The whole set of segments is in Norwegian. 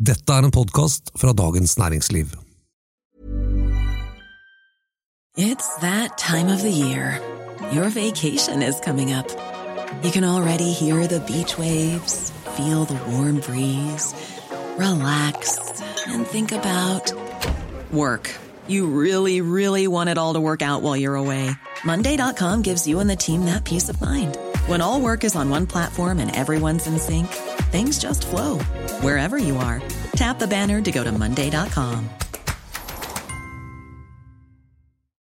Dette er en podkast fra Dagens Næringsliv. It's that time of the year. Your vacation is coming up. You can already hear the beach waves, feel the warm breeze, relax, and think about work. You really, really want it all to work out while you're away. Monday.com gives you and the team that peace of mind. When all work is on one platform and everyone's in sync, things just flow wherever you are. Tap the banner to go to Monday.com.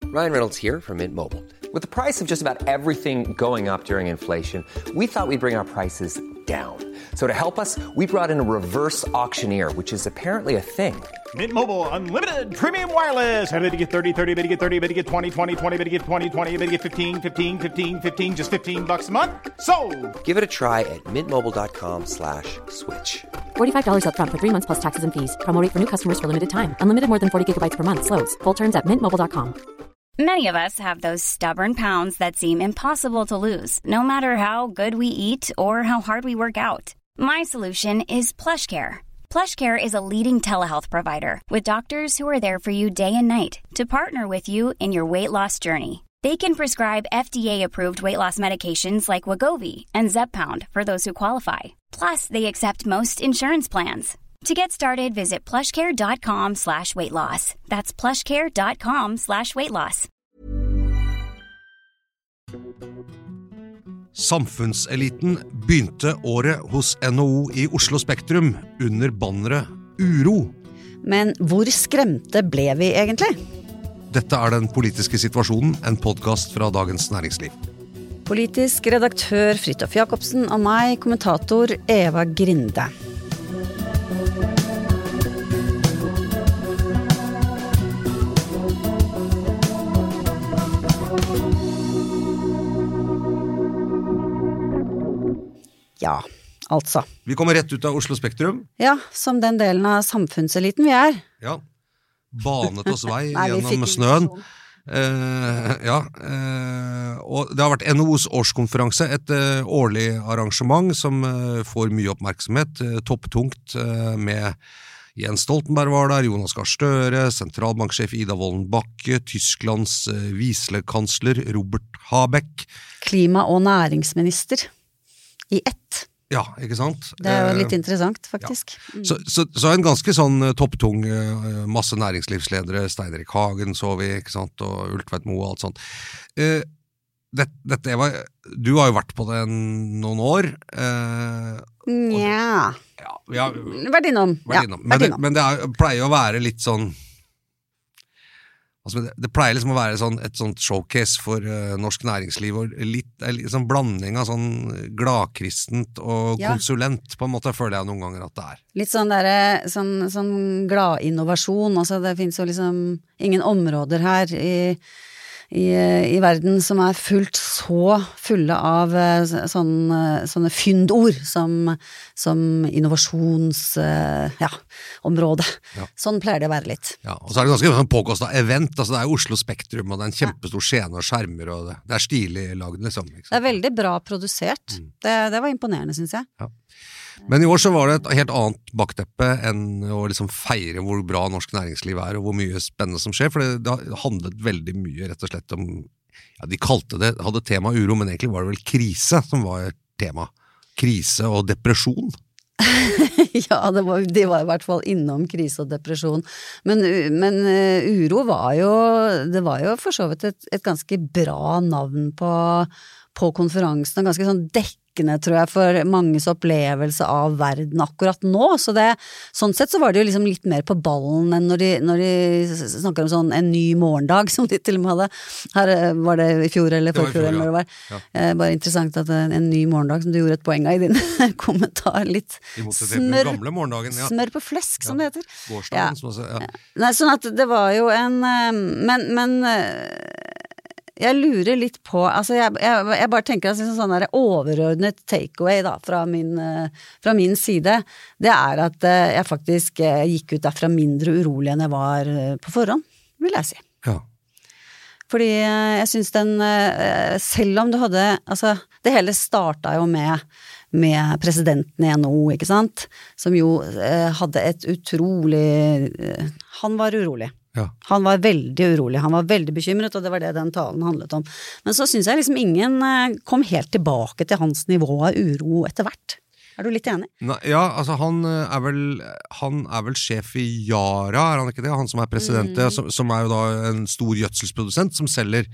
Ryan Reynolds here from Mint Mobile. With the price of just about everything going up during inflation, we thought we'd bring our prices down. So to help us, we brought in a reverse auctioneer, which is apparently a thing. Mint Mobile unlimited premium wireless. Ready to get 30, 30, bit to get 30, bit to get 20, 20, 20, bit to get 20, 20, bit to get 15, 15, 15, 15 just 15 bucks a month. So, Give it a try at mintmobile.com slash switch. $45 upfront for three months plus taxes and fees. Promo rate for new customers for limited time. Unlimited more than 40 gigabytes per month. Slows. Full terms at mintmobile.com. Many of us have those stubborn pounds that seem impossible to lose, no matter how good we eat or how hard we work out. My solution is PlushCare. PlushCare is a leading telehealth provider with doctors who are there for you day and night to partner with you in your weight loss journey. They can prescribe FDA-approved weight loss medications like Wagovi and Zeppound for those who qualify. Plus, they accept most insurance plans. To get started, visit plushcare.com slash weight loss. That's plushcare.com slash weight loss. Samfunnseliten begynte året hos NHO i Oslo Spektrum under banneret Uro. Men hvor skremte ble vi egentlig? Dette er Den politiske situasjonen, en podkast fra Dagens Næringsliv. Politisk redaktør Fridtjof Jacobsen og meg, kommentator Eva Grinde. Ja, altså. Vi kommer rett ut av Oslo Spektrum. Ja, som den delen av samfunnseliten vi er. Ja. Banet oss vei Nei, gjennom snøen. Eh, ja, eh, og det har vært NHOs årskonferanse, et eh, årlig arrangement som eh, får mye oppmerksomhet, eh, topptungt eh, med Jens Stoltenberg var der, Jonas Gahr Støre, sentralbanksjef Ida Wolden Bakke, Tysklands vislekansler Robert Habeck. Klima- og næringsminister i ett. Ja, ikke sant? Det er jo Eh, litt interessant, faktisk. Ja. Så, så, så en ganske sånn eh, topptung, eh, masse næringslivsledere, Stein Erik Hagen så vi, ikke sant, og Ultveit Moe og alt sånt. Dette, dette, Eva, du har jo vært på det noen år. Eh, Nja ja, Vært innom. ja. Men, vært det, men det er, pleier å være litt sånn altså, det, det pleier liksom å være sånn, et sånt showcase for uh, norsk næringsliv. og litt, litt sånn blanding av sånn gladkristent og Ja. konsulent, på en måte, føler jeg noen ganger at det er. Litt sånn derre sånn, sånn gladinnovasjon. Altså det finnes jo liksom ingen områder her i, i, i verden som er fullt så fulle av eh, sånn, eh, sånne fyndord som, som innovasjonsområde. Ja. Ja. Sånn pleier det å være litt. Ja, og så er det ganske sånn påkosta event. altså Det er Oslo Spektrum, og det er en kjempestor scene og skjermer, og det, det er stilig lagd, liksom. liksom. Det er veldig bra produsert. Det, det var imponerende, syns jeg. Men i år så var det et helt annet bakteppe enn å liksom feire hvor bra norsk næringsliv er, og hvor mye spennende som skjer, for det, det handlet veldig mye rett og slett om ja, De kalte det, hadde tema uro, men egentlig var det vel krise som var tema. Krise og depresjon. Ja, det var, de var i hvert fall innom krise og depresjon. Men, men eh, uro var jo Det var jo for så vidt et, et ganske bra navn på, på konferansen, og ganske sånn dekkende, tror jeg, for manges opplevelse av verden akkurat nå. Så det, sånn sett så var det jo liksom litt mer på ballen enn når de, når de snakker om sånn en ny morgendag, som de til og med hadde. Her eh, var det i fjor eller forfjor fjor, eller når det var. ja. Eh, Bare interessant at en, en ny morgendag, som du gjorde et poeng av i din kommentar, litt morgendagen. Ja. Smør på flesk, som det heter. Gårsdagen, Ja. som også, ja. Nei, sånn at det var jo en eh, Men, men eh, jeg lurer litt på Altså, jeg, jeg, jeg bare tenker at sånn der overordnet takeaway da, fra min, eh, fra min side, det er at eh, jeg faktisk eh, gikk ut derfra mindre urolig enn jeg var på forhånd, vil jeg si. Ja. Fordi jeg syns den Selv om du hadde Altså, det hele starta jo med med presidenten i NHO, ikke sant, som jo hadde et utrolig Han var urolig. Ja. Han var veldig urolig, han var veldig bekymret, og det var det den talen handlet om. Men så syns jeg liksom ingen eh, kom helt tilbake til hans nivå av uro etter hvert. Er du litt enig? Nei, ja, altså han eh, er vel Han er vel sjef i Yara, er han ikke det? Han som er president, Mm. som, som er jo da en stor gjødselsprodusent som selger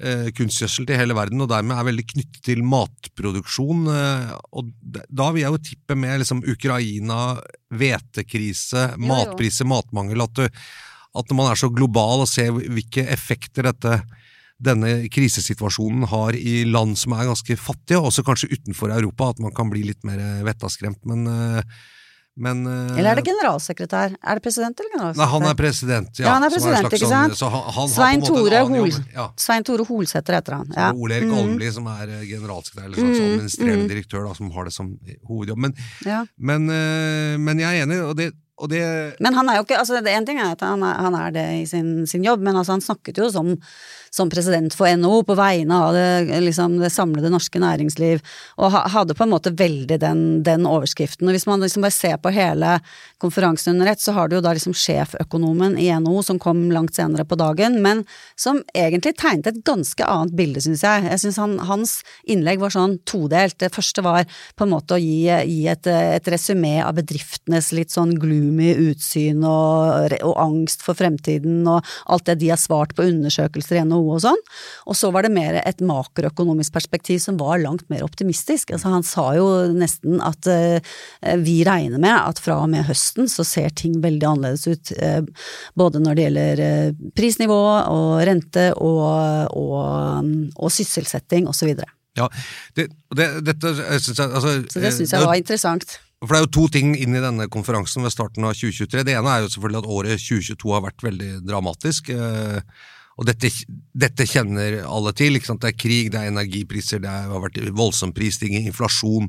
eh, kunstgjødsel til hele verden, og dermed er veldig knyttet til matproduksjon. Eh, og da vil jeg jo tippe med liksom Ukraina, hvetekrise, matpriser, matmangel, at, du, at når man er så global og ser hvilke effekter dette denne krisesituasjonen har i land som er ganske fattige, også kanskje utenfor Europa, at man kan bli litt mer vettaskremt. Men, eh, men eh, Eller er det generalsekretær? Er det president eller generalsekretær? Nei, han er president. Ja, Ja, han er president, ikke sånn- sant? Så han, han Svein Tore, Hol. Ja. Svein Tore Holsæter heter han. Ja. Ole Erik Mm, Almli som er eh, generalsekretær, eller sånn, Mm, administrerende mm. direktør, da, som har det som hovedjobb. Men, ja. men, eh, men jeg er enig, og det, og det Men han er jo ikke altså det En ting er at han er, han er det i sin, sin jobb, men altså han snakket jo som, som president for NHO på vegne av det, liksom det samlede norske næringsliv, og ha, hadde på en måte veldig den, den overskriften. Og hvis man liksom bare ser på hele konferansen under ett, så har du jo da liksom sjeføkonomen i NHO som kom langt senere på dagen, men som egentlig tegnet et ganske annet bilde, syns jeg. Jeg syns han, hans innlegg var sånn todelt. Det første var på en måte å gi, gi et, et resymé av bedriftenes litt sånn gloomy utsyn og, og angst for fremtiden og alt det de har svart på undersøkelser i NHO og sånn. Og så var det mer et makroøkonomisk perspektiv som var langt mer optimistisk. Altså han sa jo nesten at eh, vi regner med at fra og med høsten så ser ting veldig annerledes ut. eh, både når det gjelder eh, prisnivå og rente og, og, og sysselsetting osv. Ja, det, det, dette synes jeg, altså, så det syns jeg var interessant. For det er jo to ting inn i denne konferansen ved starten av 2023. Det ene er jo selvfølgelig at året 2022 har vært veldig dramatisk. eh, Og dette, dette kjenner alle til. Det er krig, det er energipriser, det har vært voldsom prisstigning, inflasjon,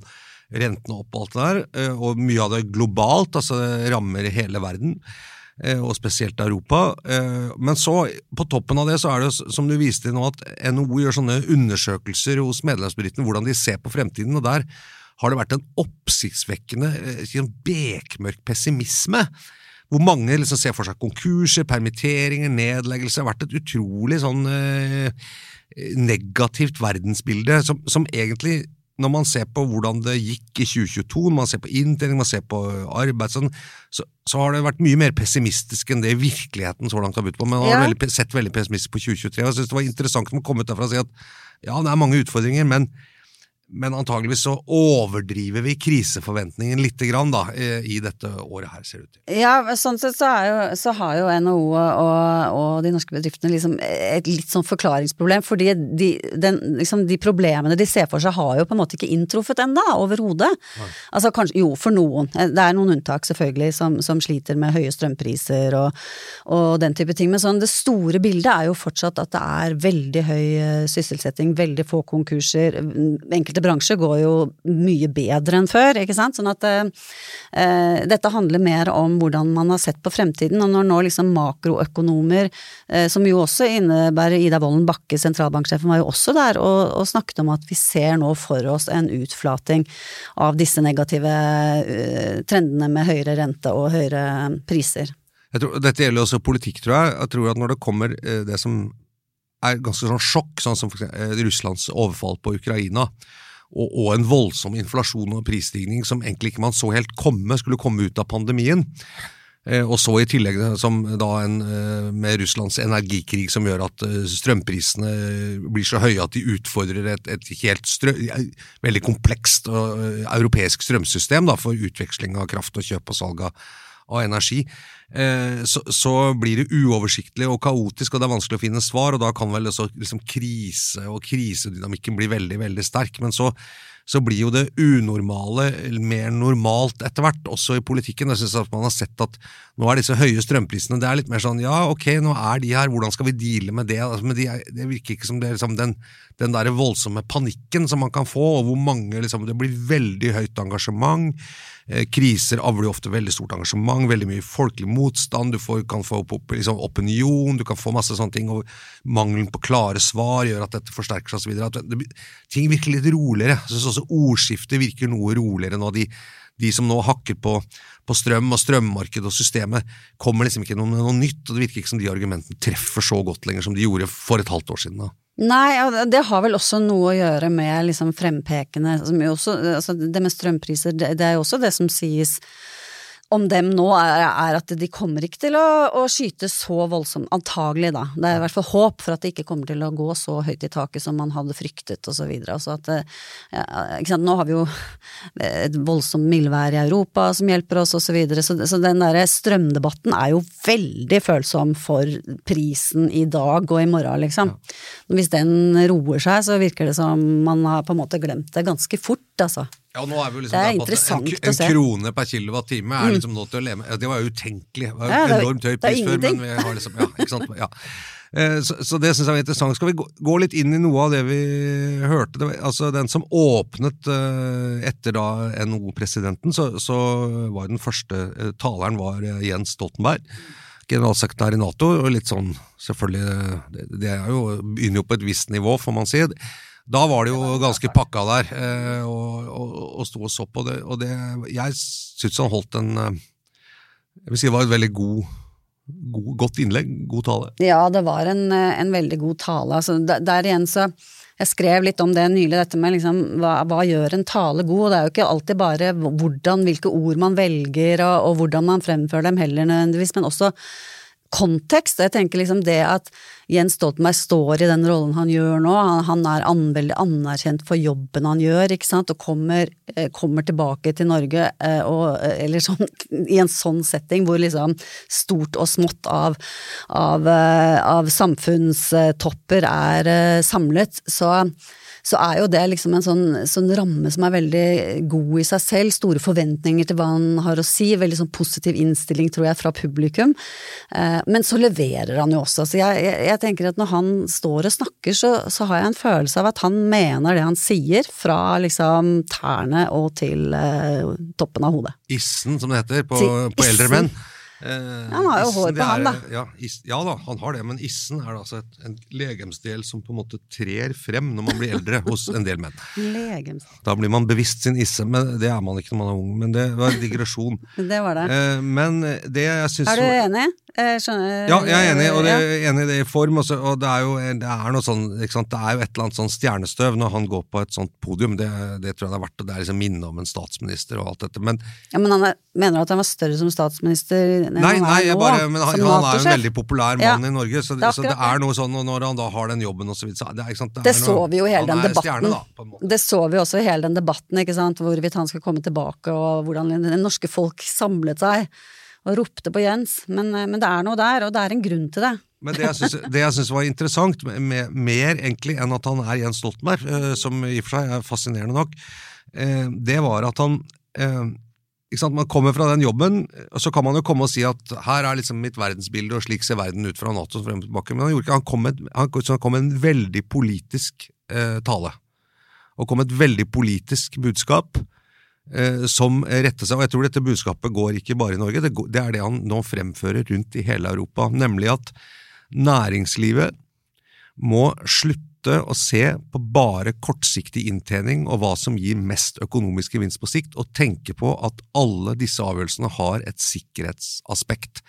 rentene opp og alt det der. eh, Og mye av det globalt, altså rammer hele verden. eh, Og spesielt Europa. Eh, Men så, på toppen av det, så er det som du viste nå, at NHO gjør sånne undersøkelser hos medlemsbedriftene, hvordan de ser på fremtiden. og der har det vært en oppsiktsvekkende, si en bekmørk pessimisme. Hvor mange liksom ser for seg konkurser, permitteringer, nedleggelser. Det har vært et utrolig sånn eh, negativt verdensbilde, som, som egentlig når man ser på hvordan det gikk i 2022, når man ser på inntjening, man ser på arbeid, sånn, så, så har det vært mye mer pessimistisk enn det virkeligheten så langt har budt på. Men man har Ja. veldig, sett veldig pessimistisk på 2023. Jeg synes det var interessant å komme ut derfra og si at ja, det er mange utfordringer, men men antageligvis så overdriver vi kriseforventningen litt grann da, i dette året her, ser det ut til. Ja, sånn sett så, jo, så har jo NHO og, og de norske bedriftene liksom et litt sånn forklaringsproblem, fordi de, den, liksom de problemene de ser for seg har jo på en måte ikke inntruffet ennå, overhodet. Altså kanskje, jo, for noen. Det er noen unntak selvfølgelig som, som sliter med høye strømpriser og, og den type ting, men sånn det store bildet er jo fortsatt at det er veldig høy eh, sysselsetting, veldig få konkurser. Enkelte bransjer går jo mye bedre enn før, ikke sant. Sånn at eh, eh, dette handler mer om hvordan man har sett på fremtiden, og når nå liksom makroøkonomer, eh, som jo også innebærer Ida Wolden Bakke, sentralbanksjefen, var jo også der og, og snakket om at vi ser nå for oss en utflating av disse negative eh, trendene med høyere rente og høyere priser. Tror, dette gjelder også politikk, tror jeg. Jeg tror at når det kommer eh, det som er ganske sånn sjokk, sånn som eh, Russlands overfall på Ukraina, og, og en voldsom inflasjon og prisstigning som egentlig ikke man så helt komme, skulle komme ut av pandemien. Eh, Og så i tillegg en, eh, med Russlands energikrig som gjør at eh, strømprisene blir så høye at de utfordrer et, et helt strø, veldig komplekst europeisk strømsystem da, for utveksling av kraft og kjøp og salg av, energi, så, så blir det uoversiktlig og kaotisk, og det er vanskelig å finne svar, og da kan vel også liksom krise og krisedynamikken bli veldig, veldig sterk. Men så, så blir jo det unormale mer normalt etter hvert, også i politikken. Jeg synes at man har sett at nå er disse høye strømprisene det er litt mer sånn ja, ok, nå er de her, hvordan skal vi deale med det? Altså, men de er, det virker ikke som det er liksom den, den der voldsomme panikken som man kan få, og hvor mange liksom, Det blir veldig høyt engasjement. Eh, kriser avler ofte veldig stort engasjement, veldig mye folkelig motstand, du får, kan få opp, liksom, opinion, du kan få masse sånne ting, og mangelen på klare svar gjør at dette forsterker seg osv. Ting virker litt roligere. Jeg synes også ordskiftet virker noe roligere nå. De, de som nå hakker på, på strøm og strømmarked og systemet, kommer liksom ikke noe, noe nytt, og det virker ikke som de argumentene treffer så godt lenger som de gjorde for et halvt år siden. da. Nei, det har vel også noe å gjøre med liksom frempekende som jo også, altså Det med strømpriser, det, det er jo også det som sies om dem nå, er, er at de kommer ikke til å, å, skyte så voldsomt, antagelig da. Det er i hvert fall håp for at det ikke kommer til å gå så høyt i taket som man hadde fryktet og så videre. Altså at, ja, ikke sant? Nå har vi jo et voldsomt mildvær i Europa som hjelper oss og så videre, så, så den derre strømdebatten er jo veldig følsom for prisen i dag og i morgen, liksom. Ja. Hvis den roer seg, så virker det som man har på en måte glemt det ganske fort, altså. Ja, nå er vi liksom det er interessant en, en, en krone per kilowattime er mm. liksom nå til å leve med. Det var jo utenkelig. Det var ja, enormt høy pris før, men vi har liksom Ja, ikke sant. Ja. Eh, så, så, det syns jeg var interessant. Skal vi gå, gå, litt inn i noe av det vi hørte? Det, altså Den som åpnet uh, etter da NHO-presidenten, så, så, var den første uh, taleren var Jens Stoltenberg. Generalsekretær i Nato, og litt sånn selvfølgelig Det, det er jo, begynner jo på et visst nivå, får man si. Da var det jo ganske pakka der, eh, og, og, og sto og så på det. Og det, jeg syns han holdt en eh, Jeg vil si det var et veldig god, god, godt innlegg, god tale. Ja, det var en, eh, en veldig god tale. Altså, der, der, igjen så Jeg skrev litt om det nylig, dette med liksom, hva, hva, gjør en tale god? Og det er jo ikke alltid bare hvordan, hvilke ord man velger, og, og hvordan man fremfører dem heller nødvendigvis, men også kontekst. Jeg tenker liksom det at Jens Stoltenberg står i den rollen han gjør nå, han, han er an, veldig anerkjent for jobben han gjør, ikke sant, og kommer, eh, kommer tilbake til Norge eh, og, eh, eller sånn, i en sånn setting hvor liksom stort og smått av, av, av samfunnstopper er samlet, så så er jo det liksom en sånn, sånn, ramme som er veldig god i seg selv. Store forventninger til hva han har å si. Veldig sånn positiv innstilling, tror jeg, fra publikum. Eh, men så leverer han jo også. Så jeg, jeg, jeg tenker at når han står og snakker, så, så, har jeg en følelse av at han mener det han sier, fra liksom tærne og til eh, toppen av hodet. Issen, som det heter på, på eldre menn. Eh, han har jo hår på han, da. Ja, is, ja, da, han har det, men issen er altså et, en legemsdel som på en måte trer frem når man blir eldre hos en del menn. Legems. Da blir man bevisst sin isse, men det er man ikke når man er ung. Men det var en digresjon. det var det. Eh, men det jeg syns Er du enig? Skjønner, ja, jeg er enig, og det er enig i det i form. Også, og det er jo det er noe sånn, ikke sant? det er jo et eller annet sånn stjernestøv når han går på et sånt podium. Det, det tror jeg det er verdt, og det er liksom minne om en statsminister og alt dette. Men, ja, men han er, mener du at han var større som statsminister enn nei, han nei, er nå? Bare, men han, han, er jo en veldig populær mann ja, i Norge, så det, så det, er noe sånn og når han da har den jobben og så videre, det, sant, det, det så vi jo hele den debatten. Stjerne, da, det så vi også i hele den debatten, ikke sant, hvorvidt han skal komme tilbake, og hvordan det norske folk samlet seg og ropte på Jens, men, eh, men, det er noe der, og det er en grunn til det. Men det jeg syns var interessant, med, mer egentlig enn at han er Jens Stoltenberg, eh, som i og for seg er fascinerende nok, eh, det var at han man kommer fra den jobben, og så kan man jo komme og si at her er liksom mitt verdensbilde, og slik ser verden ut fra Nato. Frem og tilbake. Men han, gjorde ikke, han, kom med, han, kom med en veldig politisk eh, tale. Og kom med et veldig politisk budskap Eh, som retter seg, og jeg tror dette budskapet går ikke bare i Norge, det, det er det han nå fremfører rundt i hele Europa, nemlig at næringslivet må slutte å se på bare kortsiktig inntjening og hva som gir mest økonomisk gevinst på sikt, og tenke på at alle disse avgjørelsene har et sikkerhetsaspekt.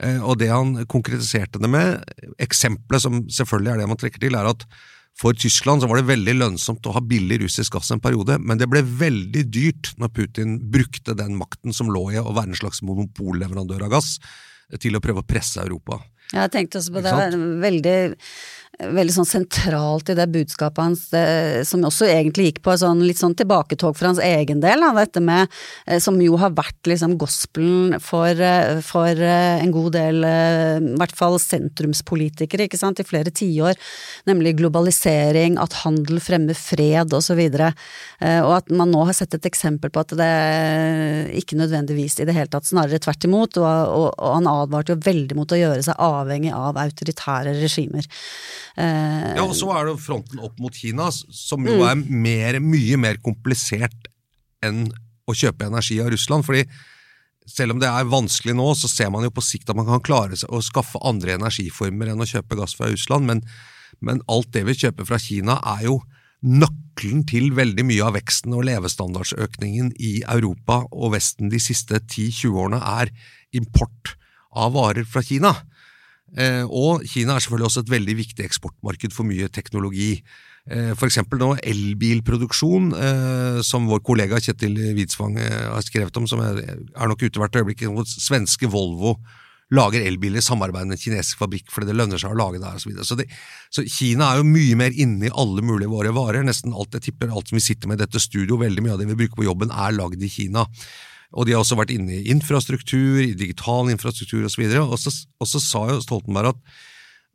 Eh, og det han konkretiserte det med, eksempelet som selvfølgelig er det man trekker til, er at for Tyskland så var det veldig lønnsomt å ha billig russisk gass en periode, men det ble veldig dyrt når Putin brukte den makten som lå i å være en slags monopolleverandør av gass, til å prøve å presse Europa. Jeg tenkte også på det, veldig veldig sånn sentralt i det budskapet hans, det, som også egentlig gikk på sånn, litt sånn tilbaketog for hans egen del, da, dette med, eh, som jo har vært liksom gospelen for, eh, for eh, en god del, i hvert fall sentrumspolitikere, ikke sant, i flere tiår, nemlig globalisering, at handel fremmer fred og så videre, og at man nå har sett et eksempel på at det ikke nødvendigvis i det hele tatt, snarere tvert imot, og, og, og han advarte jo veldig mot å gjøre seg avhengig av autoritære regimer. Eh, ja, og så er det fronten opp mot Kina, som jo er mer, mye mer komplisert enn å kjøpe energi av Russland. fordi selv om det er vanskelig nå, så ser man jo på sikt at man kan klare seg å skaffe andre energiformer enn å kjøpe gass fra Russland, men, men alt det vi kjøper fra Kina er jo nøkkelen til veldig mye av veksten og levestandardsøkningen i Europa og Vesten de siste 10-20 årene er import av varer fra Kina. Eh, og Kina er selvfølgelig også et veldig viktig eksportmarked for mye teknologi. Eh, for eksempel nå elbilproduksjon, eh, som vår kollega Kjetil Widsvang har skrevet om, som er, nok ute hvert øyeblikk. Svenske Volvo lager elbiler i samarbeid med en kinesisk fabrikk fordi det lønner seg å lage der osv. Så, så, så Kina er jo mye mer inne i alle mulige våre varer. Nesten alt jeg tipper, alt som vi sitter med i dette studio, veldig mye av det vi bruker på jobben, er lagd i Kina. Og de har også vært inne i infrastruktur, i digital infrastruktur osv. Og, så og så sa jo Stoltenberg at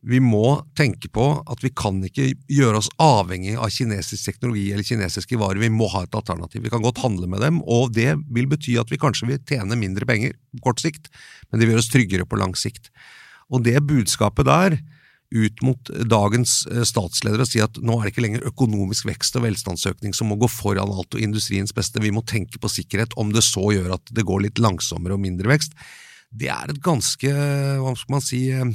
vi må tenke på at vi kan ikke gjøre oss avhengig av kinesisk teknologi eller kinesiske varer, vi må ha et alternativ. Vi kan godt handle med dem, og det vil bety at vi kanskje vil tjene mindre penger på kort sikt, men det vil gjøre oss tryggere på lang sikt. Og det budskapet der, ut mot dagens eh, statsledere og si at nå er det ikke lenger økonomisk vekst og velstandsøkning som må gå foran alt og industriens beste, vi må tenke på sikkerhet, om det så gjør at det går litt langsommere og mindre vekst, det er et ganske, hva skal man si, eh,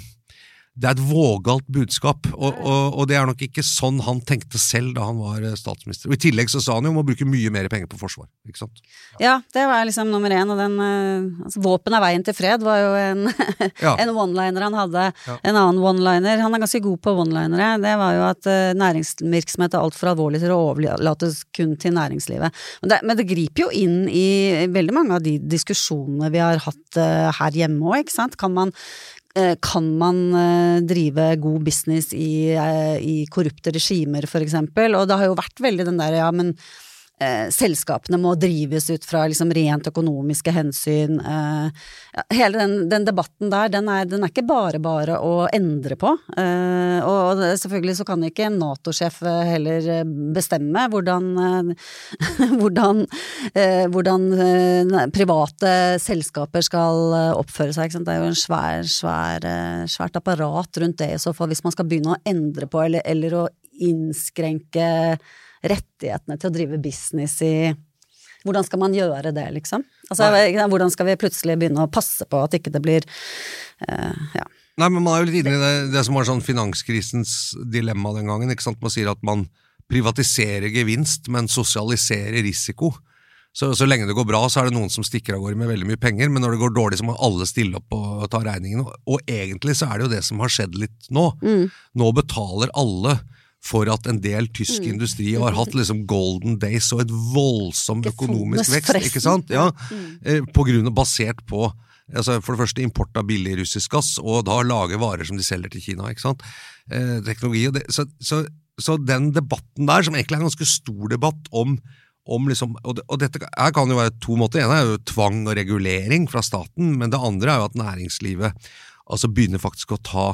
det er et vågalt budskap, og, og, og, det er nok ikke sånn han tenkte selv da han var eh, statsminister. Og I tillegg så sa han jo om å bruke mye mer penger på forsvar. ikke sant? Ja, det var liksom nummer én. Og den uh, altså, 'Våpen er veien til fred' var jo en, ja. en one-liner han hadde. Ja. En annen one-liner Han er ganske god på one-linere. Det var jo at uh, næringsvirksomhet er altfor alvorlig til å overlates kun til næringslivet. Men det, men det, griper jo inn i veldig mange av de diskusjonene vi har hatt her hjemme òg, ikke sant. Kan man, Eh, kan man eh, drive god business i, eh, i korrupte regimer, for eksempel? Og det har jo vært veldig den der, ja, men eh, selskapene må drives ut fra liksom rent økonomiske hensyn. Eh, hele den, den, debatten der, den er, den er, ikke bare bare å endre på. Eh, og selvfølgelig så kan ikke en Nato-sjef eh, heller eh, bestemme hvordan, eh, hvordan, hvordan private selskaper skal oppføre seg. Det er jo en svær, svær, svært apparat rundt det i så fall, hvis man skal begynne å endre på eller, eller å innskrenke rettighetene til å drive business i hvordan skal man gjøre det, liksom? Altså, hvordan skal vi plutselig begynne å passe på at ikke det blir uh, ja. Nei, men Man er jo litt inne i det, det som var sånn finanskrisens dilemma den gangen. ikke sant? Man sier at man privatiserer gevinst, men sosialiserer risiko. Så, så lenge det går bra, så er det noen som stikker av gårde med veldig mye penger, men når det går dårlig, så må alle stille opp og ta regningen. Og, og egentlig så er det jo det som har skjedd litt nå. Mm. Nå betaler alle for at en del tysk mm. industri har hatt liksom golden days og et voldsom økonomisk vekst, ikke sant? Ja, mm. eh, på grunn av, basert på altså for det første import av billig russisk gass, og da lage varer som de selger til Kina. ikke sant? Eh, teknologi og det, så, så, så, den debatten der, som egentlig er en ganske stor debatt om, om liksom, og, det, og dette her kan jo være to måter. En er jo tvang og regulering fra staten, men det andre er jo at næringslivet altså begynner faktisk å ta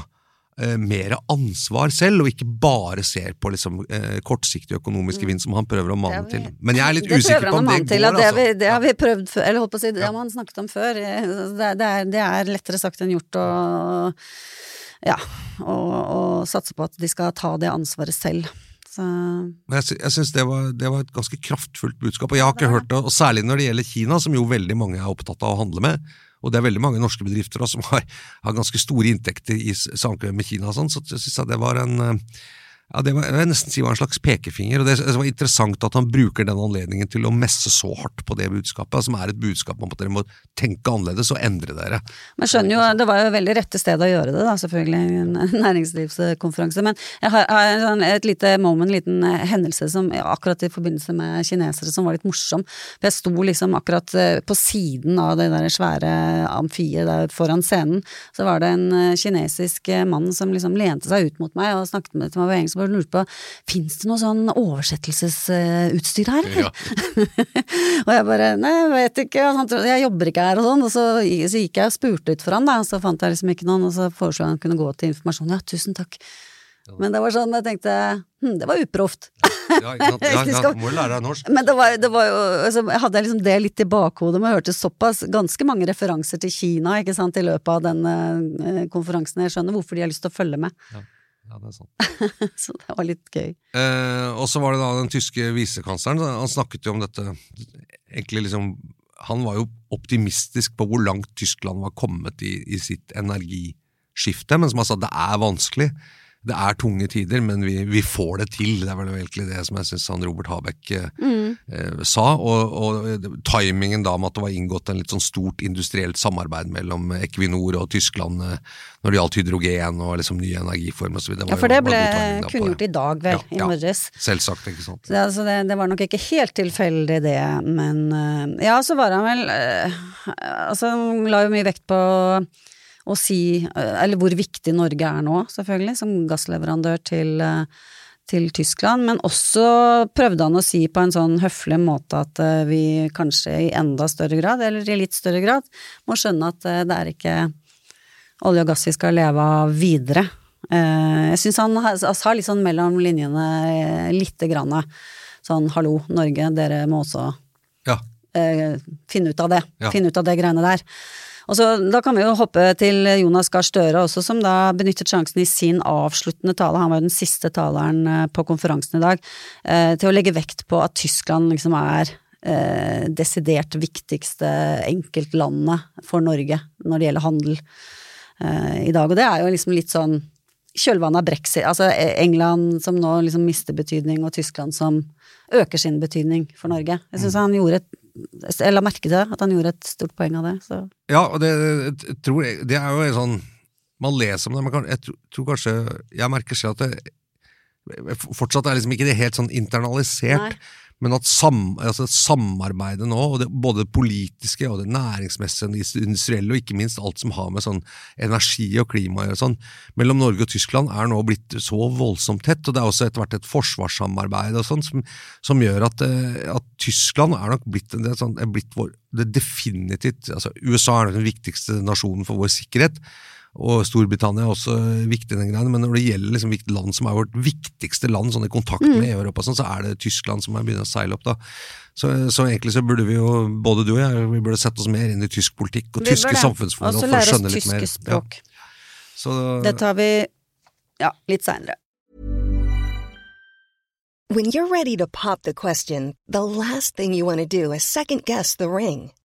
eh, mer ansvar selv, og ikke bare ser på liksom, eh, kortsiktig økonomisk gevinst som han prøver å mane til. Men jeg er litt usikker på om det til, går, det, vi, det, har vi prøvd før, eller holdt på å si, det ja. har man snakket om før. Det, det, er, det er, lettere sagt enn gjort å ja, og, satse på at de skal ta det ansvaret selv. Så. Jeg, jeg syns det, det, var et ganske kraftfullt budskap, og jeg har ikke hørt det, og særlig når det gjelder Kina, som jo veldig mange er opptatt av å handle med og det er veldig mange norske bedrifter også, som har, har ganske store inntekter i samkvem med Kina, og sånn, så jeg synes det var en eh, ja, det var, jeg nesten si var en slags pekefinger. og Det, var interessant at han bruker den anledningen til å messe så hardt på det budskapet, som er et budskap om at dere må tenke annerledes og endre dere. Men skjønner jo, Det var jo veldig rette sted å gjøre det, da, selvfølgelig, en næringslivskonferanse. Men jeg har, har sånn et lite moment, en liten eh, hendelse som akkurat i forbindelse med kinesere som var litt morsom. For jeg sto liksom akkurat eh, på siden av det der svære amfiet der foran scenen. Så var det en eh, kinesisk mann som liksom lente seg ut mot meg og snakket med meg på engelsk som bare lurte på fins det noe sånn oversettelsesutstyr her, eller? Ja. og jeg bare nei, jeg vet ikke, jeg jobber ikke her og sånn. Og så, så gikk jeg og spurte ut for han, da, og så fant jeg liksom ikke noen, og så foreslo han kunne gå til informasjon. Ja, tusen takk. Men det var sånn, jeg tenkte hm, det var uproft. ja, ja, ja, må lære deg norsk. Men det var, det var jo, altså, jeg hadde liksom det litt i bakhodet, men jeg hørte såpass ganske mange referanser til Kina ikke sant, i løpet av den uh, konferansen. Jeg skjønner hvorfor de har lyst til å følge med. Ja. Ja, det er sant. så det var litt gøy. Eh, og så var det da den tyske visekansleren. Han snakket jo om dette egentlig liksom Han var jo optimistisk på hvor langt Tyskland var kommet i, i sitt energiskifte, men som han sa, det er vanskelig. Det er tunge tider, men vi, vi får det til. Det er vel egentlig det som jeg syns Robert Habeck eh, eh, sa. Og, og timingen da med at det var inngått en litt sånn stort industrielt samarbeid mellom Equinor og Tyskland eh, når det gjaldt hydrogen og liksom nye energiformer osv. Ja, for det ble kunngjort i dag, vel, Ja, i ja. morges. Selvsagt, ikke sant. Så det, altså det, det var nok ikke helt tilfeldig, det, men Ja, så var han vel Altså, han la jo mye vekt på å si øh, Eller hvor viktig Norge er nå, selvfølgelig, som gassleverandør til øh, til Tyskland, men også prøvde han å si på en sånn høflig måte at øh, vi kanskje i enda større grad, eller i litt større grad, må skjønne at det er ikke olje og gass vi skal leve av videre. Eh, Jeg syns han ha- sa litt sånn mellom linjene eh, lite grann sånn hallo, Norge, dere må også Ja. eh, finne ut av det. Ja. Finne ut av det greiene der. Og så Da kan vi jo hoppe til Jonas Gahr Støre også, som da benyttet sjansen i sin avsluttende tale, han var jo den siste taleren eh, på konferansen i dag, eh, til å legge vekt på at Tyskland liksom er eh, desidert viktigste enkeltlandet for Norge når det gjelder handel i dag. Og det er jo liksom litt sånn kjølvannet av brexit, altså England som nå liksom mister betydning, og Tyskland som øker sin betydning for Norge. Jeg syns han gjorde et Jeg la merke til at han gjorde et stort poeng av det. Så. Ja, og det, jeg tror, det er jo en sånn Man leser om det, men kan- jeg tror, tror kanskje Jeg merker selv at det fortsatt er liksom ikke det helt sånn internalisert. Nei. Men at sam, altså samarbeidet nå, det, både det politiske og det næringsmessige, det industrielle og ikke minst alt som har med sånn energi og klima å gjøre, sånn, mellom Norge og Tyskland er nå blitt så voldsomt tett. og Det er også etter hvert et forsvarssamarbeid og sånn, som, som gjør at, eh, at Tyskland er nok blitt, det sånn, er blitt vår, det definitivt altså USA er den viktigste nasjonen for vår sikkerhet. Og Storbritannia er også viktig, i den greien, men når det gjelder liksom land som er vårt viktigste land sånn i kontakt Mm. med Europa, sånn, så er det Tyskland som er begynner å seile opp. da. Så, så egentlig så burde vi jo, både du og jeg, vi burde sette oss mer inn i tysk politikk og Vi tyske samfunnsforhold Og så lære oss skjønne litt mer. tyske språk. Ja. Så, Det tar vi ja, litt seinere. When you're ready to pop the question, the last thing you want to do is second guess the ring.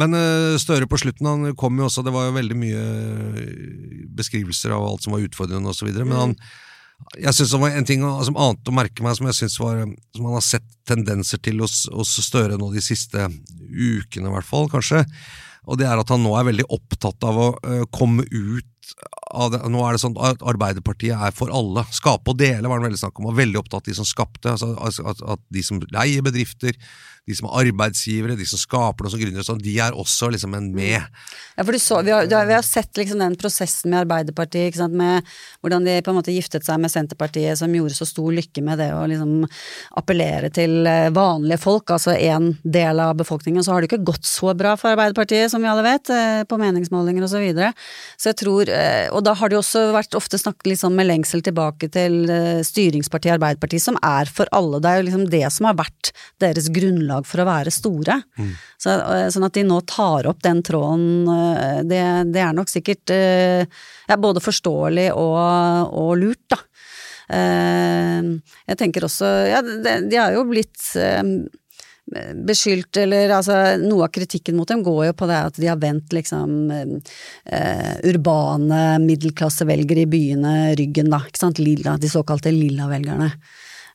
Men eh, Støre på slutten, han kom jo også, det var jo veldig mye eh, beskrivelser av alt som var utfordrende videre, men han jeg synes det var en ting som annet å merke meg, som jeg synes var, som han har sett tendenser til hos, hos Støre nå de siste ukene, i hvert fall, kanskje. Og det er at han nå er veldig opptatt av å eh, komme ut av det. Nå er det sånn at Arbeiderpartiet er for alle. Skape og dele var han veldig snakk om, og veldig opptatt av de som skapte. Altså, altså at, at de som leier bedrifter, de som er arbeidsgivere, de som skaper noe som gründere, sånn, de er også liksom en med. Ja, for du så, vi, har, vi har sett liksom den prosessen med Arbeiderpartiet, med hvordan de på en måte giftet seg med Senterpartiet, som gjorde så stor lykke med det å liksom appellere til eh, vanlige folk, altså en del av befolkningen. Så har det ikke gått så bra for Arbeiderpartiet, som vi alle vet, eh, på meningsmålinger og så videre. Så jeg tror, eh, og da har det jo også vært ofte snakket sånn med lengsel tilbake til styringspartiet Arbeiderpartiet, som er for alle. Det er jo liksom det som har vært deres grunnlag for å være store. Så, eh, sånn at de nå tar opp den tråden, eh, det, det er nok sikkert eh, ja, både forståelig og, og lurt, da. Jeg tenker også Ja, de, har jo blitt beskyldt, eller altså noe av kritikken mot dem går jo på det at de har vendt liksom eh, urbane middelklassevelgere i byene ryggen, da. Ikke sant, lilla, de såkalte lilla-velgerne.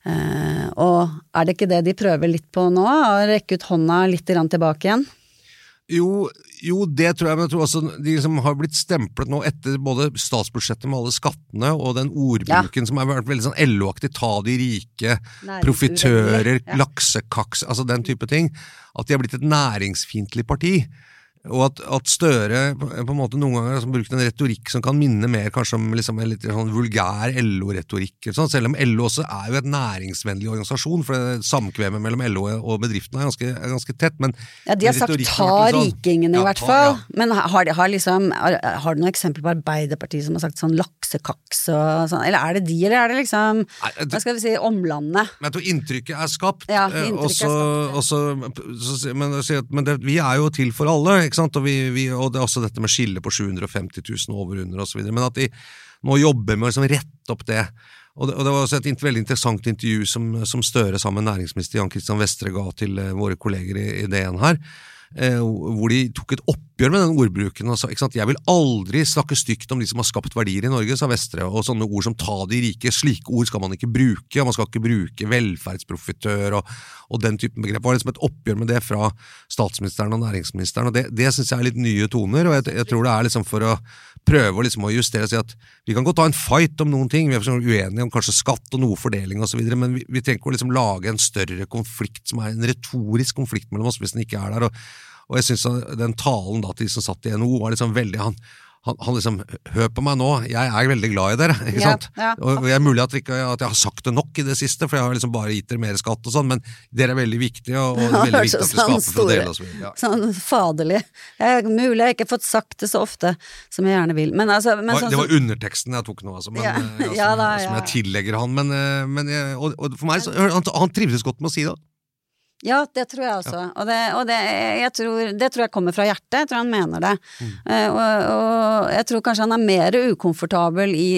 Eh, og er det ikke det de prøver litt på nå, å rekke ut hånda litt tilbake igjen? Jo, jo, det tror jeg, men jeg tror også de som har blitt stemplet nå etter både statsbudsjettet med alle skattene og den ordbruken som har vært veldig sånn LO-aktig, ta de rike, profitører, ja. laksekaks, altså den type ting, at de har blitt et næringsfiendtlig parti. Og at, at Støre på en måte noen ganger har brukt en retorikk som kan minne mer kanskje om liksom en litt sånn vulgær LO-retorikk. sånn, Selv om LO også er jo et næringsvennlig organisasjon, for det samkvemmet mellom LO og bedriftene er ganske, er ganske tett. men Ja, De har sagt ta har sånn- rikingene, i hvert fall. ja. Men har, de, har, liksom, har, har du noen eksempler på Arbeiderpartiet som har sagt sånn laksekaks og sånn? Eller er det de, eller er det liksom Hva skal vi si, omlandet? Men jeg tror inntrykket er skapt. Ja, eh, inntrykket også, er og så- så- men men det, vi er jo til for alle, ikke sant? Og, vi, vi, og det er også dette med skille på 750 000 over under osv. Men at de nå jobber med å liksom rette opp det. Og det, og det var også et veldig interessant intervju som, som Støre sammen med næringsminister Jan Kristian Vestre ga til eh, våre kolleger i, i DN her. Eh, hvor de tok et oppgjør med den ordbruken. Og sa, ikke sant? Jeg vil aldri snakke stygt om de som har skapt verdier i Norge, sa Vestre. Og sånne ord som ta de rike, slike ord skal man ikke bruke. Man skal ikke bruke velferdsprofitør og, og den typen begrep. Det var liksom et oppgjør med det fra statsministeren og næringsministeren, og det, det syns jeg er litt nye toner. og jeg, jeg tror det er liksom for å prøve liksom å justere og si at vi kan godt ta en fight om noen ting, vi er uenige om kanskje skatt og noe fordeling osv., men vi, vi trenger ikke å liksom lage en større konflikt som er en retorisk konflikt mellom oss hvis den ikke er der. og og jeg synes den talen da til de som satt i NHO var liksom veldig han, han, han liksom Hør på meg nå, jeg er veldig glad i dere. ikke Ja, sant? ja. Og det er mulig at, ikke, at jeg har sagt det nok i det siste, for jeg har liksom bare gitt dere mer skatt og sånn, men dere er veldig viktige, og, og det er veldig viktig at vi skaper for å dele oss med. Ja. Sånn faderlig. Jeg, mulig jeg ikke har fått sagt det så ofte som jeg gjerne vil. Men altså, men sånn det var underteksten jeg tok nå, altså, men, Ja, eh, ja, som, ja da, som jeg tillegger han. Men, eh, men og, og for meg, så, han, han trivdes godt med å si det. Ja, det tror jeg også. Og, det, og det, jeg tror, det tror jeg kommer fra hjertet. Jeg tror han mener det. Mm. Uh, og, og jeg tror kanskje han er mer ukomfortabel i,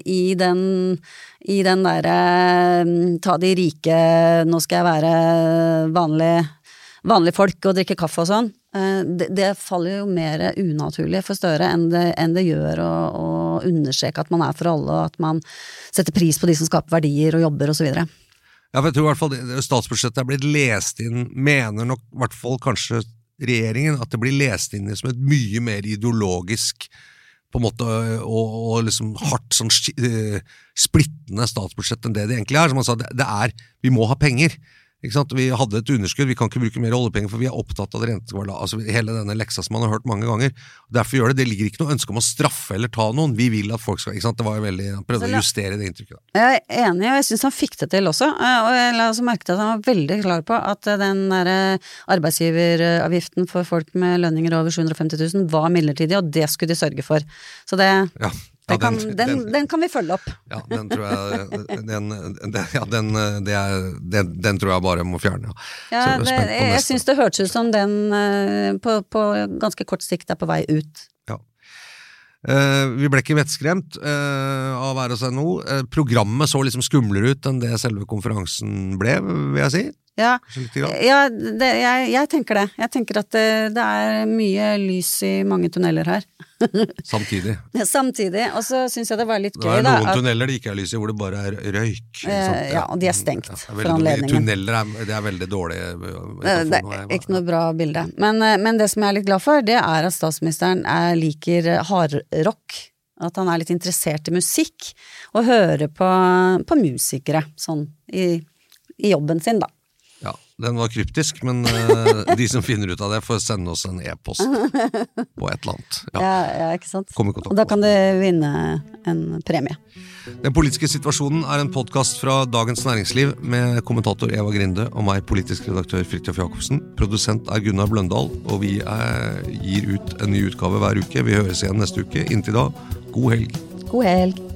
i den i den derre mm, ta de rike, nå skal jeg være vanlig, vanlig folk og drikke kaffe og sånn. Uh, det, det faller jo mer unaturlig for Støre enn det, enn det gjør å, å understreke at man er for alle, og at man setter pris på de som skaper verdier og jobber og så videre. Ja, for jeg tror i hvert fall statsbudsjettet er blitt lest inn, mener nok i hvert fall kanskje regjeringen, at det blir lest inn som et mye mer ideologisk på en måte, og, og liksom hardt sånn eh, splittende statsbudsjett enn det det egentlig er. Som han sa, det, det er, vi må ha penger. Vi hadde et underskudd, vi kan ikke bruke mer oljepenger, for vi er opptatt av det. Altså, hele denne leksa som man har hørt mange ganger. Derfor gjør det. Det ligger ikke noe ønske om å straffe eller ta noen. Vi vil at folk skal ikke sant? Det var jo veldig, Han prøvde å justere det inntrykket. Da. Jeg er enig, og jeg syns han fikk det til også. Eh, Og jeg la også merke til at han var veldig klar på at eh, den der eh, arbeidsgiveravgiften for folk med lønninger over 750 000 var midlertidig, og det skulle de sørge for. Så det, Ja. Det Ja, kan, den- den, den- den kan vi følge opp. Ja, den tror jeg den, den, ja, den, det tror jeg bare må fjerne. Ja. Så jeg det, jeg syns det hørtes ut som den eh, på, på ganske kort sikt er på vei ut. Ja. Eh, vi ble ikke vettskremt eh, av NHO. Eh, programmet så liksom skumlere ut enn det selve konferansen ble, vil jeg si. Ja, ja det, jeg, jeg tenker det. Jeg tenker at det, det er mye lys i mange tunneler her. Samtidig. Samtidig, og så syns jeg det var litt Det er er da. noen at- tunneler det ikke er lys i, hvor det bare er røyk. ikke Eh, ja, og de er stengt ja, er for anledningen. Tunneler er, det er veldig dårlig eh, Det metafor. er ikke noe bra bilde. Men, eh, men det som jeg er litt glad for, det er at statsministeren er, liker eh, hardrock. At han er litt interessert i musikk, og hører på, på musikere, sånn i, i jobben sin, da. Den var kryptisk, men eh, de som finner ut av det, får sende oss en e-post på et eller annet. Ja. Ja, ja ikke sant? Kom i kontakt Og da kan du vinne en premie. Den politiske situasjonen er en podkast fra Dagens Næringsliv med kommentator Eva Grinde og meg, politisk redaktør Fridtjof Jacobsen. Produsent er Gunnar Bløndal, og vi er, gir ut en ny utgave hver uke. Vi høres igjen neste uke. Inntil da, god helg. God helg.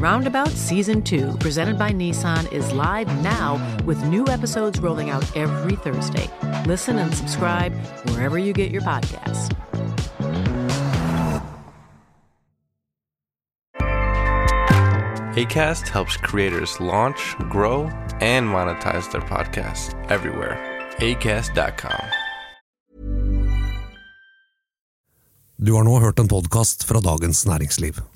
Roundabout Season 2, presented by Nissan, is live now with new episodes rolling out every Thursday. Listen and subscribe wherever you get your podcasts. ACAST helps creators launch, grow, and monetize their podcasts everywhere. ACAST.com. Du har nå hørt en podkast fra Dagens Næringsliv.